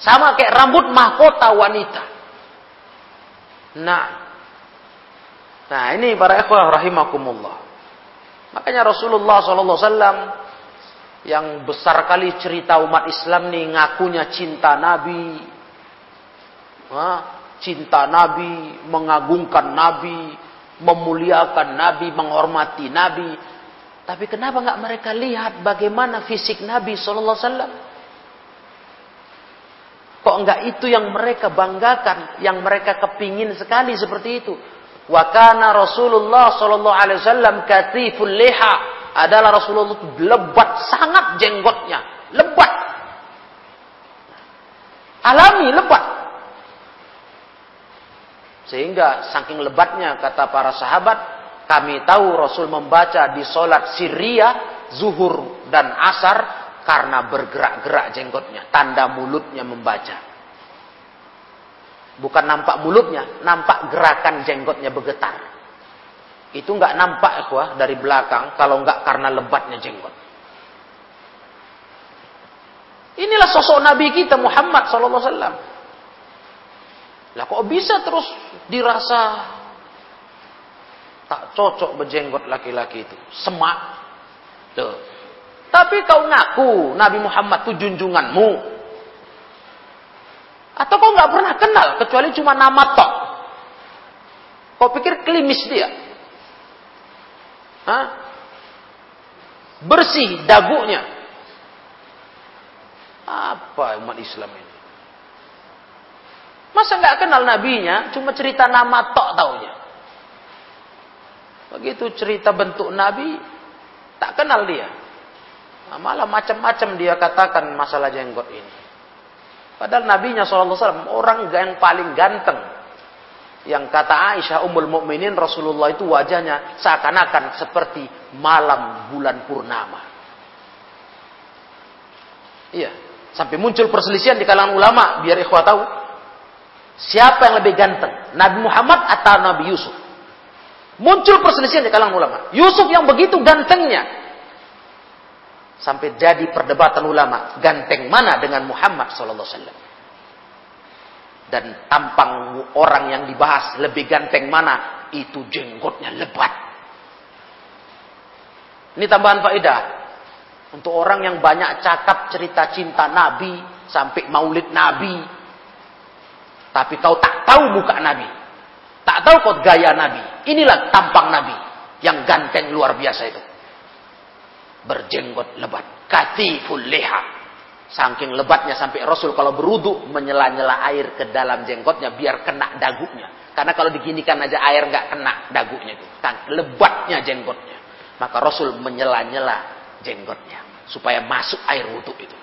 Sama kayak rambut mahkota wanita. Nah. Nah ini para ikhwah rahimakumullah. Makanya Rasulullah SAW yang besar kali cerita umat Islam nih ngakunya cinta Nabi. Cinta Nabi, mengagungkan Nabi, memuliakan Nabi, menghormati Nabi. Tapi kenapa nggak mereka lihat bagaimana fisik Nabi Sallallahu Alaihi Wasallam? Kok enggak itu yang mereka banggakan, yang mereka kepingin sekali seperti itu? Wa kana Rasulullah sallallahu alaihi wasallam katiful liha. Adalah Rasulullah lebat sangat jenggotnya, lebat. Alami lebat. Sehingga saking lebatnya kata para sahabat, kami tahu Rasul membaca di solat Syria, zuhur dan asar karena bergerak-gerak jenggotnya, tanda mulutnya membaca. Bukan nampak mulutnya, nampak gerakan jenggotnya bergetar. Itu nggak nampak ya dari belakang kalau nggak karena lebatnya jenggot. Inilah sosok Nabi kita Muhammad sallallahu alaihi wasallam. Lah kok bisa terus dirasa tak cocok berjenggot laki-laki itu? Semak. Tuh. Tapi kau ngaku Nabi Muhammad itu junjunganmu. Atau kau nggak pernah kenal kecuali cuma nama tok. Kau pikir klimis dia? Hah? Bersih dagunya. Apa umat Islam ini? Masa nggak kenal nabinya, cuma cerita nama tok taunya. Begitu cerita bentuk nabi, tak kenal dia. Nah, malah macam-macam dia katakan masalah jenggot ini. Padahal nabinya SAW orang yang paling ganteng. Yang kata Aisyah Ummul Mukminin Rasulullah itu wajahnya seakan-akan seperti malam bulan purnama. Iya, sampai muncul perselisihan di kalangan ulama biar ikhwah tahu Siapa yang lebih ganteng? Nabi Muhammad atau Nabi Yusuf? Muncul perselisihan di kalangan ulama. Yusuf yang begitu gantengnya. Sampai jadi perdebatan ulama. Ganteng mana dengan Muhammad Wasallam? Dan tampang orang yang dibahas lebih ganteng mana? Itu jenggotnya lebat. Ini tambahan faedah. Untuk orang yang banyak cakap cerita cinta Nabi. Sampai maulid Nabi tapi kau tak tahu muka Nabi. Tak tahu kau gaya Nabi. Inilah tampang Nabi. Yang ganteng luar biasa itu. Berjenggot lebat. Katiful leha. Saking lebatnya sampai Rasul kalau berudu menyela-nyela air ke dalam jenggotnya biar kena dagunya. Karena kalau diginikan aja air nggak kena dagunya itu. Kan lebatnya jenggotnya. Maka Rasul menyela-nyela jenggotnya supaya masuk air wudhu itu.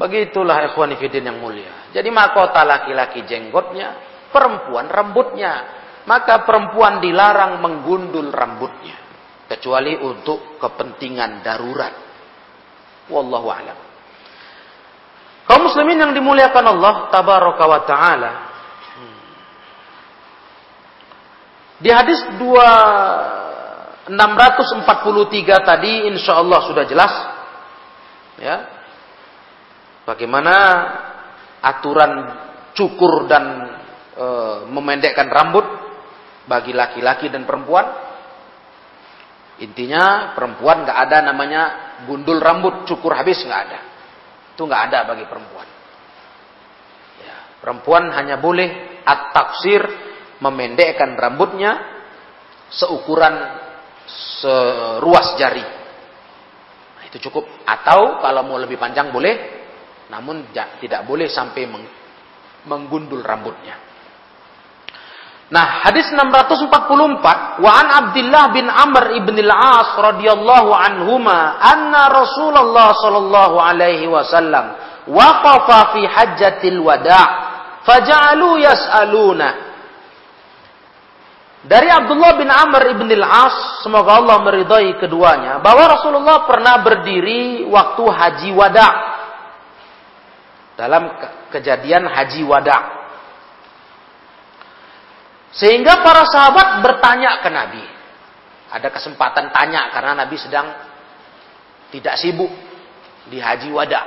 Begitulah ikhwan fillah yang mulia. Jadi mahkota laki-laki jenggotnya, perempuan rambutnya. Maka perempuan dilarang menggundul rambutnya kecuali untuk kepentingan darurat. Wallahu a'lam. Kaum muslimin yang dimuliakan Allah tabaraka wa taala. Di hadis 2643 tadi insyaallah sudah jelas. Ya, Bagaimana aturan cukur dan e, memendekkan rambut bagi laki-laki dan perempuan? Intinya perempuan nggak ada namanya gundul rambut cukur habis nggak ada. Itu nggak ada bagi perempuan. Ya, perempuan hanya boleh at-taksir memendekkan rambutnya seukuran seruas jari. Nah, itu cukup. Atau kalau mau lebih panjang boleh namun tidak boleh sampai menggundul rambutnya. Nah, hadis 644 wa an Abdullah bin Amr ibn al-As radhiyallahu anhuma anna Rasulullah sallallahu alaihi wasallam waqafa fi hajjatil wada' faja'alu yas'aluna dari Abdullah bin Amr ibn al-As, semoga Allah meridai keduanya, bahwa Rasulullah pernah berdiri waktu haji wada dalam kejadian haji wada. Sehingga para sahabat bertanya ke Nabi. Ada kesempatan tanya karena Nabi sedang tidak sibuk di haji wada.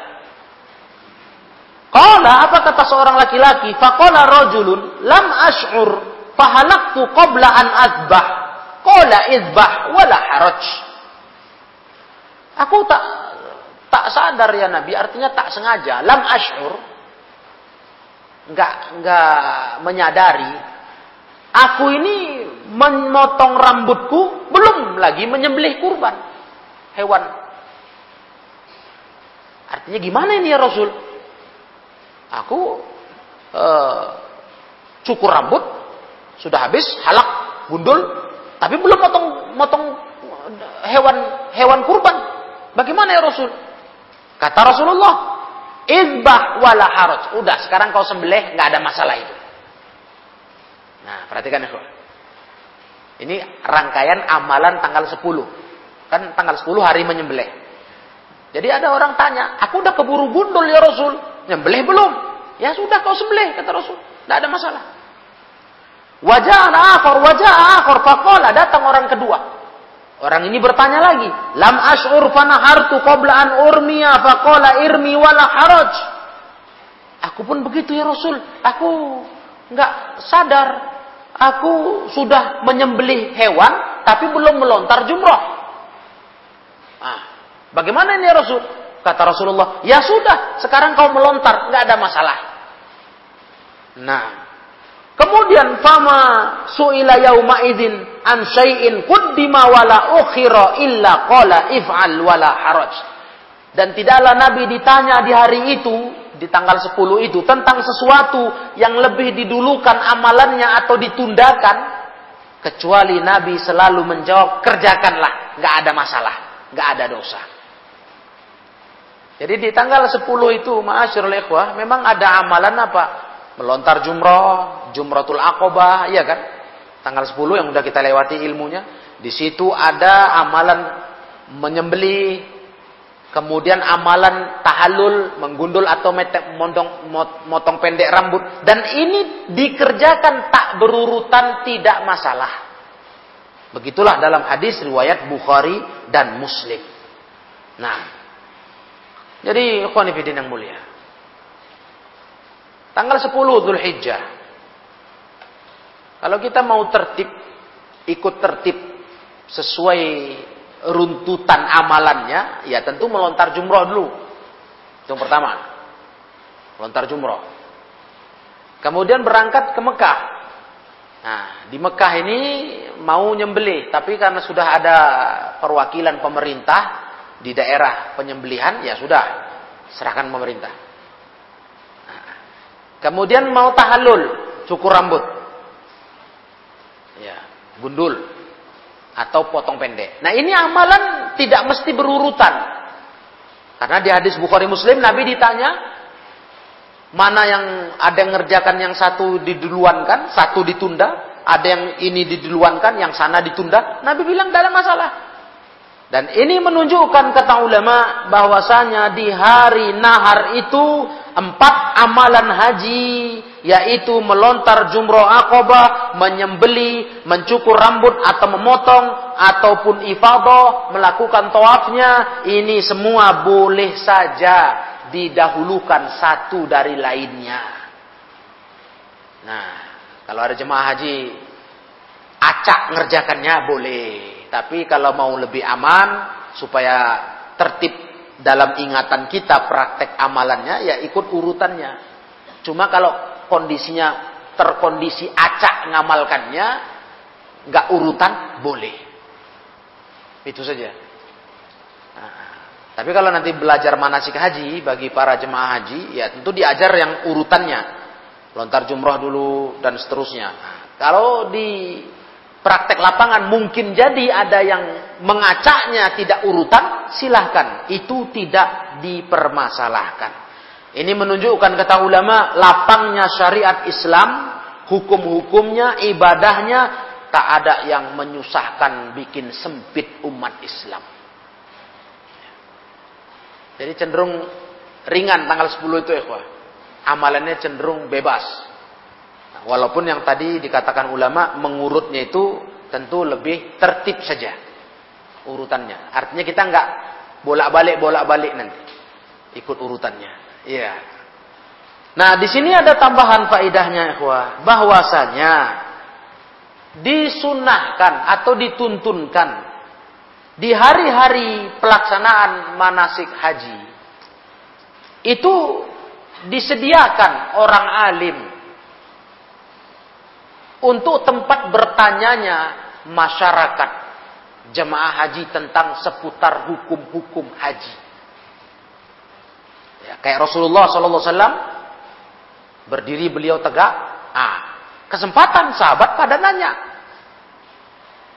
Qala apa kata seorang laki-laki? Faqala rajulun lam ash'ur fahalaktu qabla an azbah. Qala izbah wala haraj. Aku tak Tak sadar ya Nabi, artinya tak sengaja. Lam ashur. nggak nggak menyadari aku ini memotong rambutku belum lagi menyembelih kurban hewan. Artinya gimana ini ya Rasul? Aku uh, cukur rambut sudah habis halak gundul tapi belum motong motong hewan hewan kurban. Bagaimana ya Rasul? Kata Rasulullah, "Idbah wala haraj." Udah, sekarang kau sembelih, nggak ada masalah itu. Nah, perhatikan ya, Ini rangkaian amalan tanggal 10. Kan tanggal 10 hari menyembelih. Jadi ada orang tanya, "Aku udah keburu gundul ya Rasul, nyembelih belum?" Ya sudah kau sembelih kata Rasul, tidak ada masalah. Wajah akhir, wajah akhir, fakola datang orang kedua. Orang ini bertanya lagi, lam ashur fanahartu qabla an urmiya faqala irmi wala haraj. Aku pun begitu ya Rasul. Aku nggak sadar. Aku sudah menyembelih hewan tapi belum melontar jumroh. Ah, bagaimana ini ya Rasul? Kata Rasulullah, ya sudah, sekarang kau melontar, nggak ada masalah. Nah, Kemudian fama suila yauma idzin an syai'in quddima wala ukhira illa qala if'al wala haraj. Dan tidaklah Nabi ditanya di hari itu, di tanggal 10 itu tentang sesuatu yang lebih didulukan amalannya atau ditundakan kecuali Nabi selalu menjawab kerjakanlah, nggak ada masalah, nggak ada dosa. Jadi di tanggal 10 itu, ma'asyiral ikhwah, memang ada amalan apa? melontar jumroh, jumratul akobah, iya kan? Tanggal 10 yang udah kita lewati ilmunya. Di situ ada amalan menyembeli, kemudian amalan tahallul, menggundul atau motong, motong pendek rambut. Dan ini dikerjakan tak berurutan, tidak masalah. Begitulah dalam hadis riwayat Bukhari dan Muslim. Nah, jadi ikhwanifidin yang mulia. Tanggal 10 Dhul Hijjah. Kalau kita mau tertib, ikut tertib sesuai runtutan amalannya, ya tentu melontar jumroh dulu. Itu yang pertama. Melontar jumroh. Kemudian berangkat ke Mekah. Nah, di Mekah ini mau nyembelih, tapi karena sudah ada perwakilan pemerintah di daerah penyembelihan, ya sudah, serahkan pemerintah. Kemudian mau tahallul, cukur rambut. Ya, gundul atau potong pendek. Nah, ini amalan tidak mesti berurutan. Karena di hadis Bukhari Muslim Nabi ditanya mana yang ada yang ngerjakan yang satu diduluankan, satu ditunda, ada yang ini diduluankan, yang sana ditunda. Nabi bilang ada masalah. Dan ini menunjukkan kata ulama bahwasanya di hari nahar itu empat amalan haji yaitu melontar jumroh akobah, menyembeli, mencukur rambut atau memotong ataupun ifadah, melakukan tawafnya, ini semua boleh saja didahulukan satu dari lainnya. Nah, kalau ada jemaah haji acak ngerjakannya boleh. Tapi kalau mau lebih aman supaya tertib dalam ingatan kita praktek amalannya ya ikut urutannya. Cuma kalau kondisinya terkondisi acak ngamalkannya nggak urutan boleh. Itu saja. Nah, tapi kalau nanti belajar manasik haji bagi para jemaah haji ya tentu diajar yang urutannya. Lontar jumroh dulu dan seterusnya. Kalau di praktek lapangan mungkin jadi ada yang mengacaknya tidak urutan, silahkan. Itu tidak dipermasalahkan. Ini menunjukkan kata ulama lapangnya syariat Islam, hukum-hukumnya, ibadahnya tak ada yang menyusahkan bikin sempit umat Islam. Jadi cenderung ringan tanggal 10 itu ya, Amalannya cenderung bebas. Walaupun yang tadi dikatakan ulama mengurutnya itu tentu lebih tertib saja urutannya. Artinya kita nggak bolak-balik bolak-balik nanti ikut urutannya. Iya. Nah, di sini ada tambahan faidahnya ikhwah, bahwasanya disunahkan atau dituntunkan di hari-hari pelaksanaan manasik haji itu disediakan orang alim untuk tempat bertanyanya masyarakat jemaah haji tentang seputar hukum-hukum haji. Ya, kayak Rasulullah SAW berdiri beliau tegak, ah, kesempatan sahabat pada nanya.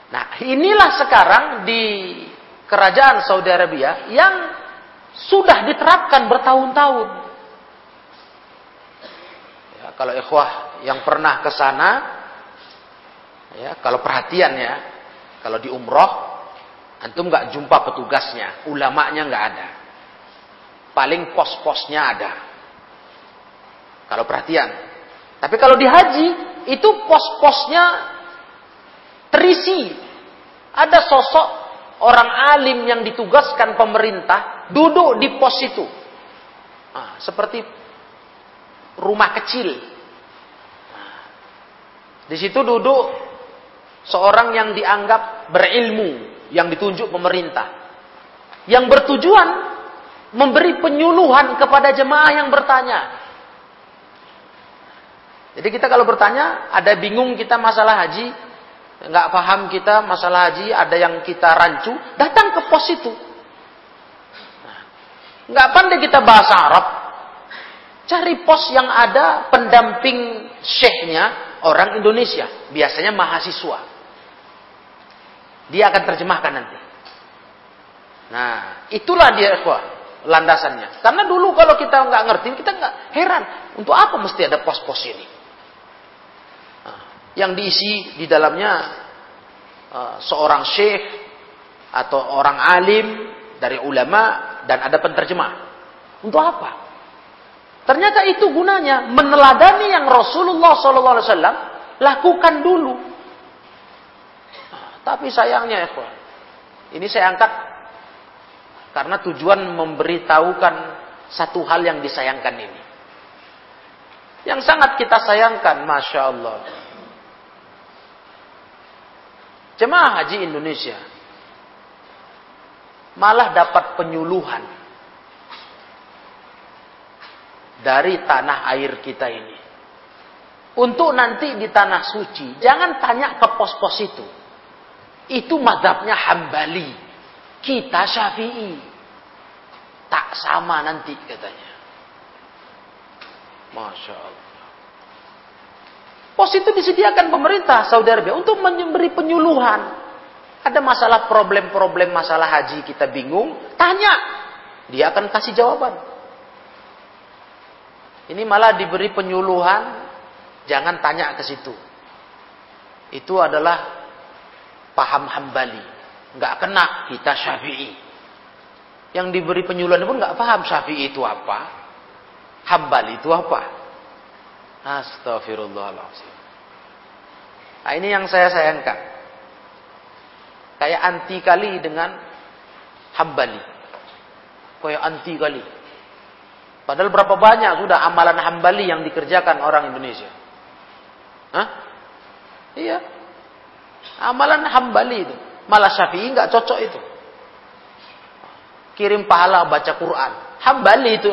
Nah, inilah sekarang di kerajaan Saudi Arabia yang sudah diterapkan bertahun-tahun. Ya, kalau ikhwah yang pernah ke sana Ya, kalau perhatian ya, kalau di umroh, antum nggak jumpa petugasnya, ulamanya nggak ada. Paling pos-posnya ada. Kalau perhatian. Tapi kalau di haji, itu pos-posnya terisi. Ada sosok orang alim yang ditugaskan pemerintah duduk di pos itu. Nah, seperti rumah kecil. Nah, di situ duduk seorang yang dianggap berilmu yang ditunjuk pemerintah yang bertujuan memberi penyuluhan kepada jemaah yang bertanya. Jadi kita kalau bertanya, ada bingung kita masalah haji, nggak paham kita masalah haji, ada yang kita rancu, datang ke pos itu. Nggak pandai kita bahasa Arab, cari pos yang ada pendamping syekhnya orang Indonesia, biasanya mahasiswa. Dia akan terjemahkan nanti. Nah, itulah dia ikhwah landasannya. Karena dulu kalau kita nggak ngerti, kita nggak heran untuk apa mesti ada pos-pos ini. Nah, yang diisi di dalamnya uh, seorang syekh atau orang alim dari ulama dan ada penterjemah. Untuk apa? Ternyata itu gunanya meneladani yang Rasulullah SAW lakukan dulu. Tapi sayangnya ya, ini saya angkat karena tujuan memberitahukan satu hal yang disayangkan ini. Yang sangat kita sayangkan, Masya Allah. Jemaah haji Indonesia malah dapat penyuluhan dari tanah air kita ini. Untuk nanti di tanah suci, jangan tanya ke pos-pos itu. Itu madhabnya hambali. Kita syafi'i. Tak sama nanti katanya. Masya Allah. Pos itu disediakan pemerintah Saudi Arabia untuk memberi penyuluhan. Ada masalah problem-problem masalah haji kita bingung, tanya. Dia akan kasih jawaban. Ini malah diberi penyuluhan, jangan tanya ke situ. Itu adalah paham hambali. Nggak kena kita syafi'i. Yang diberi penyuluhan pun nggak paham syafi'i itu apa. Hambali itu apa. Astagfirullahaladzim. Nah ini yang saya sayangkan. Kayak anti kali dengan hambali. Kayak anti kali. Padahal berapa banyak sudah amalan hambali yang dikerjakan orang Indonesia. Hah? Iya. Amalan hambali itu. Malah syafi'i nggak cocok itu. Kirim pahala baca Quran. Hambali itu.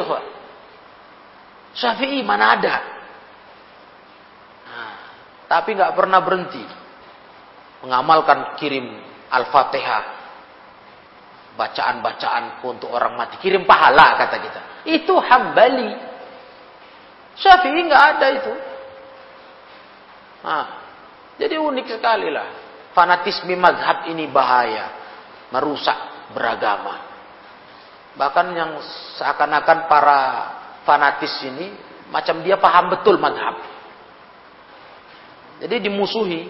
Syafi'i mana ada. Nah, tapi nggak pernah berhenti. Mengamalkan kirim Al-Fatihah. Bacaan-bacaan untuk orang mati. Kirim pahala kata kita. Itu hambali. Syafi'i nggak ada itu. Nah, jadi unik sekali lah. Fanatisme mazhab ini bahaya. Merusak beragama. Bahkan yang seakan-akan para fanatis ini, macam dia paham betul mazhab. Jadi dimusuhi.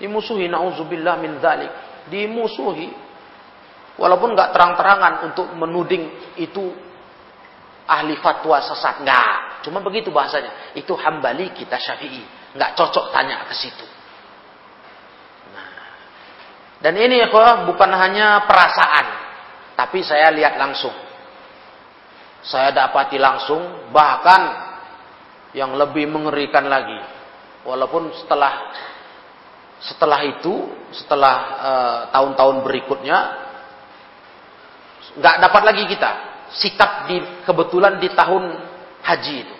Dimusuhi, na'udzubillah min zalik. Dimusuhi. Walaupun nggak terang-terangan untuk menuding itu ahli fatwa sesat. Nggak. Cuma begitu bahasanya. Itu hambali kita syafi'i. Nggak cocok tanya ke situ. Dan ini kok bukan hanya perasaan, tapi saya lihat langsung. Saya dapati langsung, bahkan yang lebih mengerikan lagi. Walaupun setelah setelah itu, setelah eh, tahun-tahun uh, berikutnya, nggak dapat lagi kita sikap di kebetulan di tahun haji itu.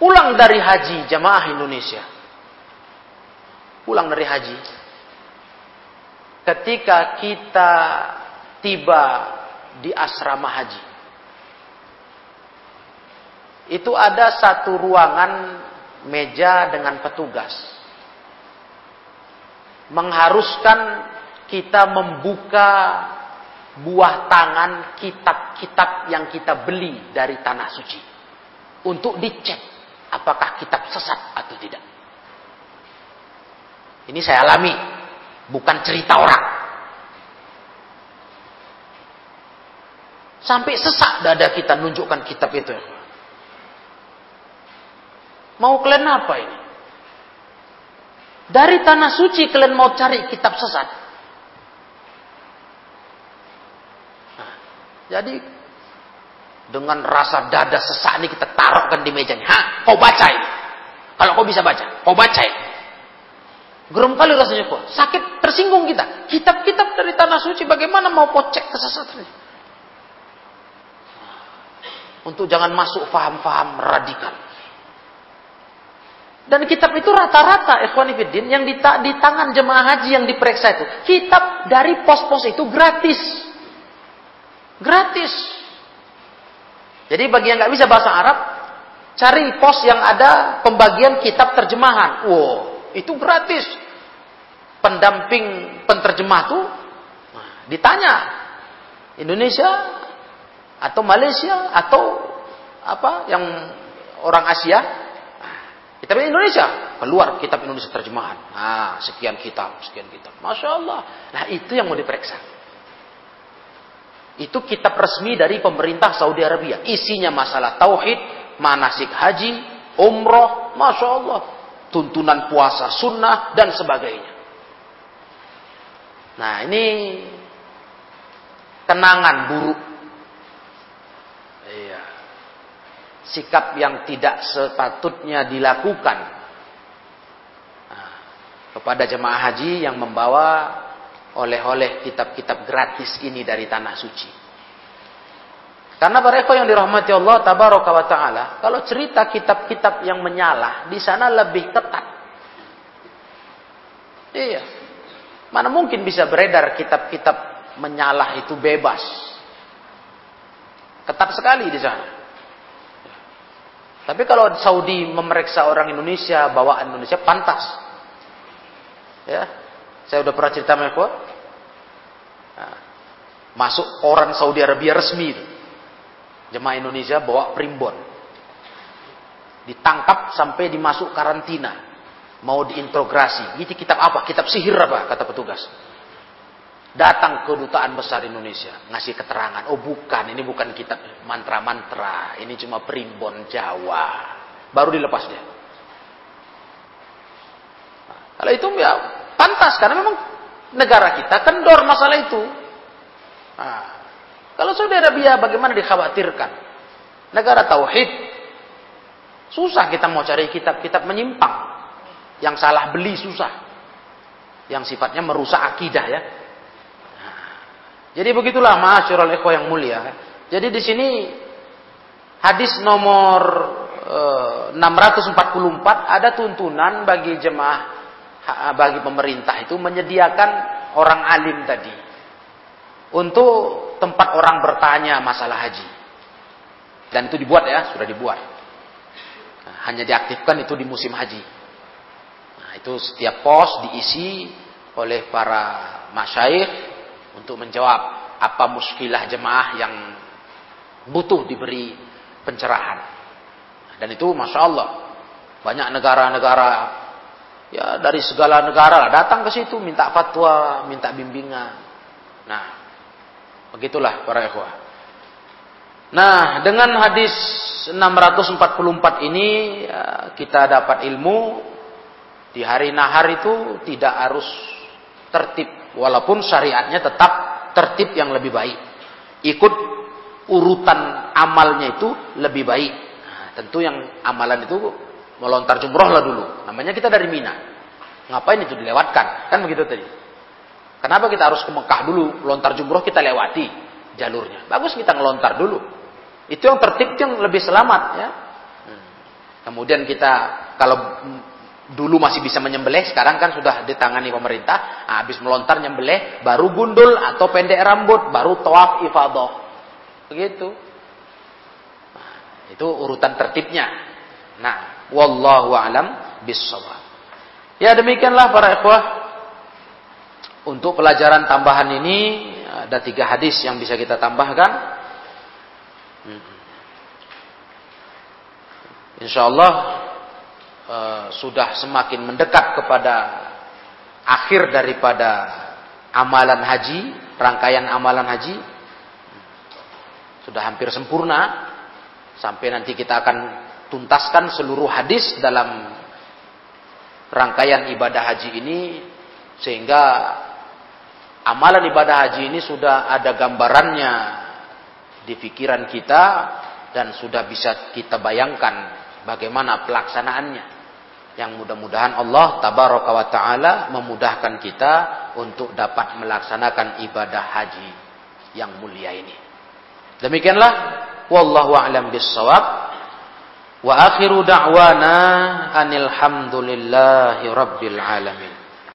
Pulang dari haji jamaah Indonesia. Pulang dari haji. Ketika kita tiba di asrama haji. Itu ada satu ruangan meja dengan petugas. Mengharuskan kita membuka buah tangan kitab-kitab yang kita beli dari tanah suci. Untuk dicek apakah kitab sesat atau tidak. Ini saya alami, bukan cerita orang. Sampai sesak dada kita nunjukkan kitab itu. Mau kalian apa ini? Dari tanah suci kalian mau cari kitab sesat. Nah, jadi dengan rasa dada sesak ini kita taruhkan di mejanya. Hah, kau baca ini. Kalau kau bisa baca, kau baca ini. Geram kali rasanya kok. Sakit, tersinggung kita. Kitab-kitab dari tanah suci bagaimana mau kau cek kesesatannya? Untuk jangan masuk faham-faham radikal. Dan kitab itu rata-rata ikhwanifiddin yang di, di tangan jemaah haji yang diperiksa itu. Kitab dari pos-pos itu gratis. Gratis. Jadi bagi yang nggak bisa bahasa Arab, cari pos yang ada pembagian kitab terjemahan. Wow, itu gratis. Pendamping penterjemah tuh nah, ditanya Indonesia atau Malaysia atau apa yang orang Asia Kitab Indonesia keluar kitab Indonesia terjemahan. Nah, sekian kitab, sekian kitab. Masya Allah. Nah, itu yang mau diperiksa. Itu kitab resmi dari pemerintah Saudi Arabia. Isinya masalah tauhid, manasik haji, umroh, masya Allah, tuntunan puasa sunnah dan sebagainya. Nah, ini kenangan buruk sikap yang tidak sepatutnya dilakukan nah, kepada jemaah haji yang membawa oleh-oleh kitab-kitab gratis ini dari tanah suci. Karena mereka yang dirahmati Allah tabaraka wa taala, kalau cerita kitab-kitab yang menyalah di sana lebih ketat. Iya. Mana mungkin bisa beredar kitab-kitab menyalah itu bebas. Ketat sekali di sana. Tapi kalau Saudi memeriksa orang Indonesia, bawaan Indonesia pantas. Ya, saya udah pernah cerita mereka. Nah, masuk orang Saudi Arabia resmi itu. Jemaah Indonesia bawa primbon. Ditangkap sampai dimasuk karantina. Mau diintrograsi. Ini kitab apa? Kitab sihir apa? Kata petugas. Datang ke dutaan besar Indonesia. Ngasih keterangan. Oh bukan. Ini bukan kitab mantra-mantra. Ini cuma primbon Jawa. Baru dilepas dia. Kalau itu ya pantas. Karena memang negara kita kendor masalah itu. Nah, kalau Saudi Arabia bagaimana dikhawatirkan? Negara tauhid. Susah kita mau cari kitab-kitab menyimpang yang salah beli susah yang sifatnya merusak akidah ya jadi begitulah ma'asyiral ikhwah yang mulia. Jadi di sini hadis nomor e, eh, 644 ada tuntunan bagi jemaah bagi pemerintah itu menyediakan orang alim tadi untuk tempat orang bertanya masalah haji. Dan itu dibuat ya, sudah dibuat. Nah, hanya diaktifkan itu di musim haji. Nah, itu setiap pos diisi oleh para masyaikh untuk menjawab apa muskilah jemaah yang butuh diberi pencerahan. Dan itu masya Allah banyak negara-negara ya dari segala negara datang ke situ minta fatwa, minta bimbingan. Nah, begitulah para ikhwah. Nah, dengan hadis 644 ini ya, kita dapat ilmu di hari nahar itu tidak harus tertib Walaupun syariatnya tetap tertib yang lebih baik. Ikut urutan amalnya itu lebih baik. Nah, tentu yang amalan itu melontar jumroh lah dulu. Namanya kita dari Mina. Ngapain itu dilewatkan? Kan begitu tadi. Kenapa kita harus ke Mekah dulu? Lontar jumroh kita lewati jalurnya. Bagus kita ngelontar dulu. Itu yang tertib yang lebih selamat ya. Hmm. Kemudian kita kalau dulu masih bisa menyembelih, sekarang kan sudah ditangani pemerintah. Nah, habis melontar nyembelih, baru gundul atau pendek rambut, baru tawaf ifadah. Begitu. Nah, itu urutan tertibnya. Nah, wallahu alam bissawab. Ya demikianlah para ikhwah. Untuk pelajaran tambahan ini ada tiga hadis yang bisa kita tambahkan. Insya Allah uh, sudah semakin mendekat kepada akhir daripada amalan haji, rangkaian amalan haji. Sudah hampir sempurna. Sampai nanti kita akan tuntaskan seluruh hadis dalam rangkaian ibadah haji ini. Sehingga amalan ibadah haji ini sudah ada gambarannya di pikiran kita dan sudah bisa kita bayangkan bagaimana pelaksanaannya. Yang mudah-mudahan Allah tabaraka wa taala memudahkan kita untuk dapat melaksanakan ibadah haji yang mulia ini. Demikianlah wallahu a'lam bissawab. Wa akhiru da'wana anil hamdulillahi rabbil alamin.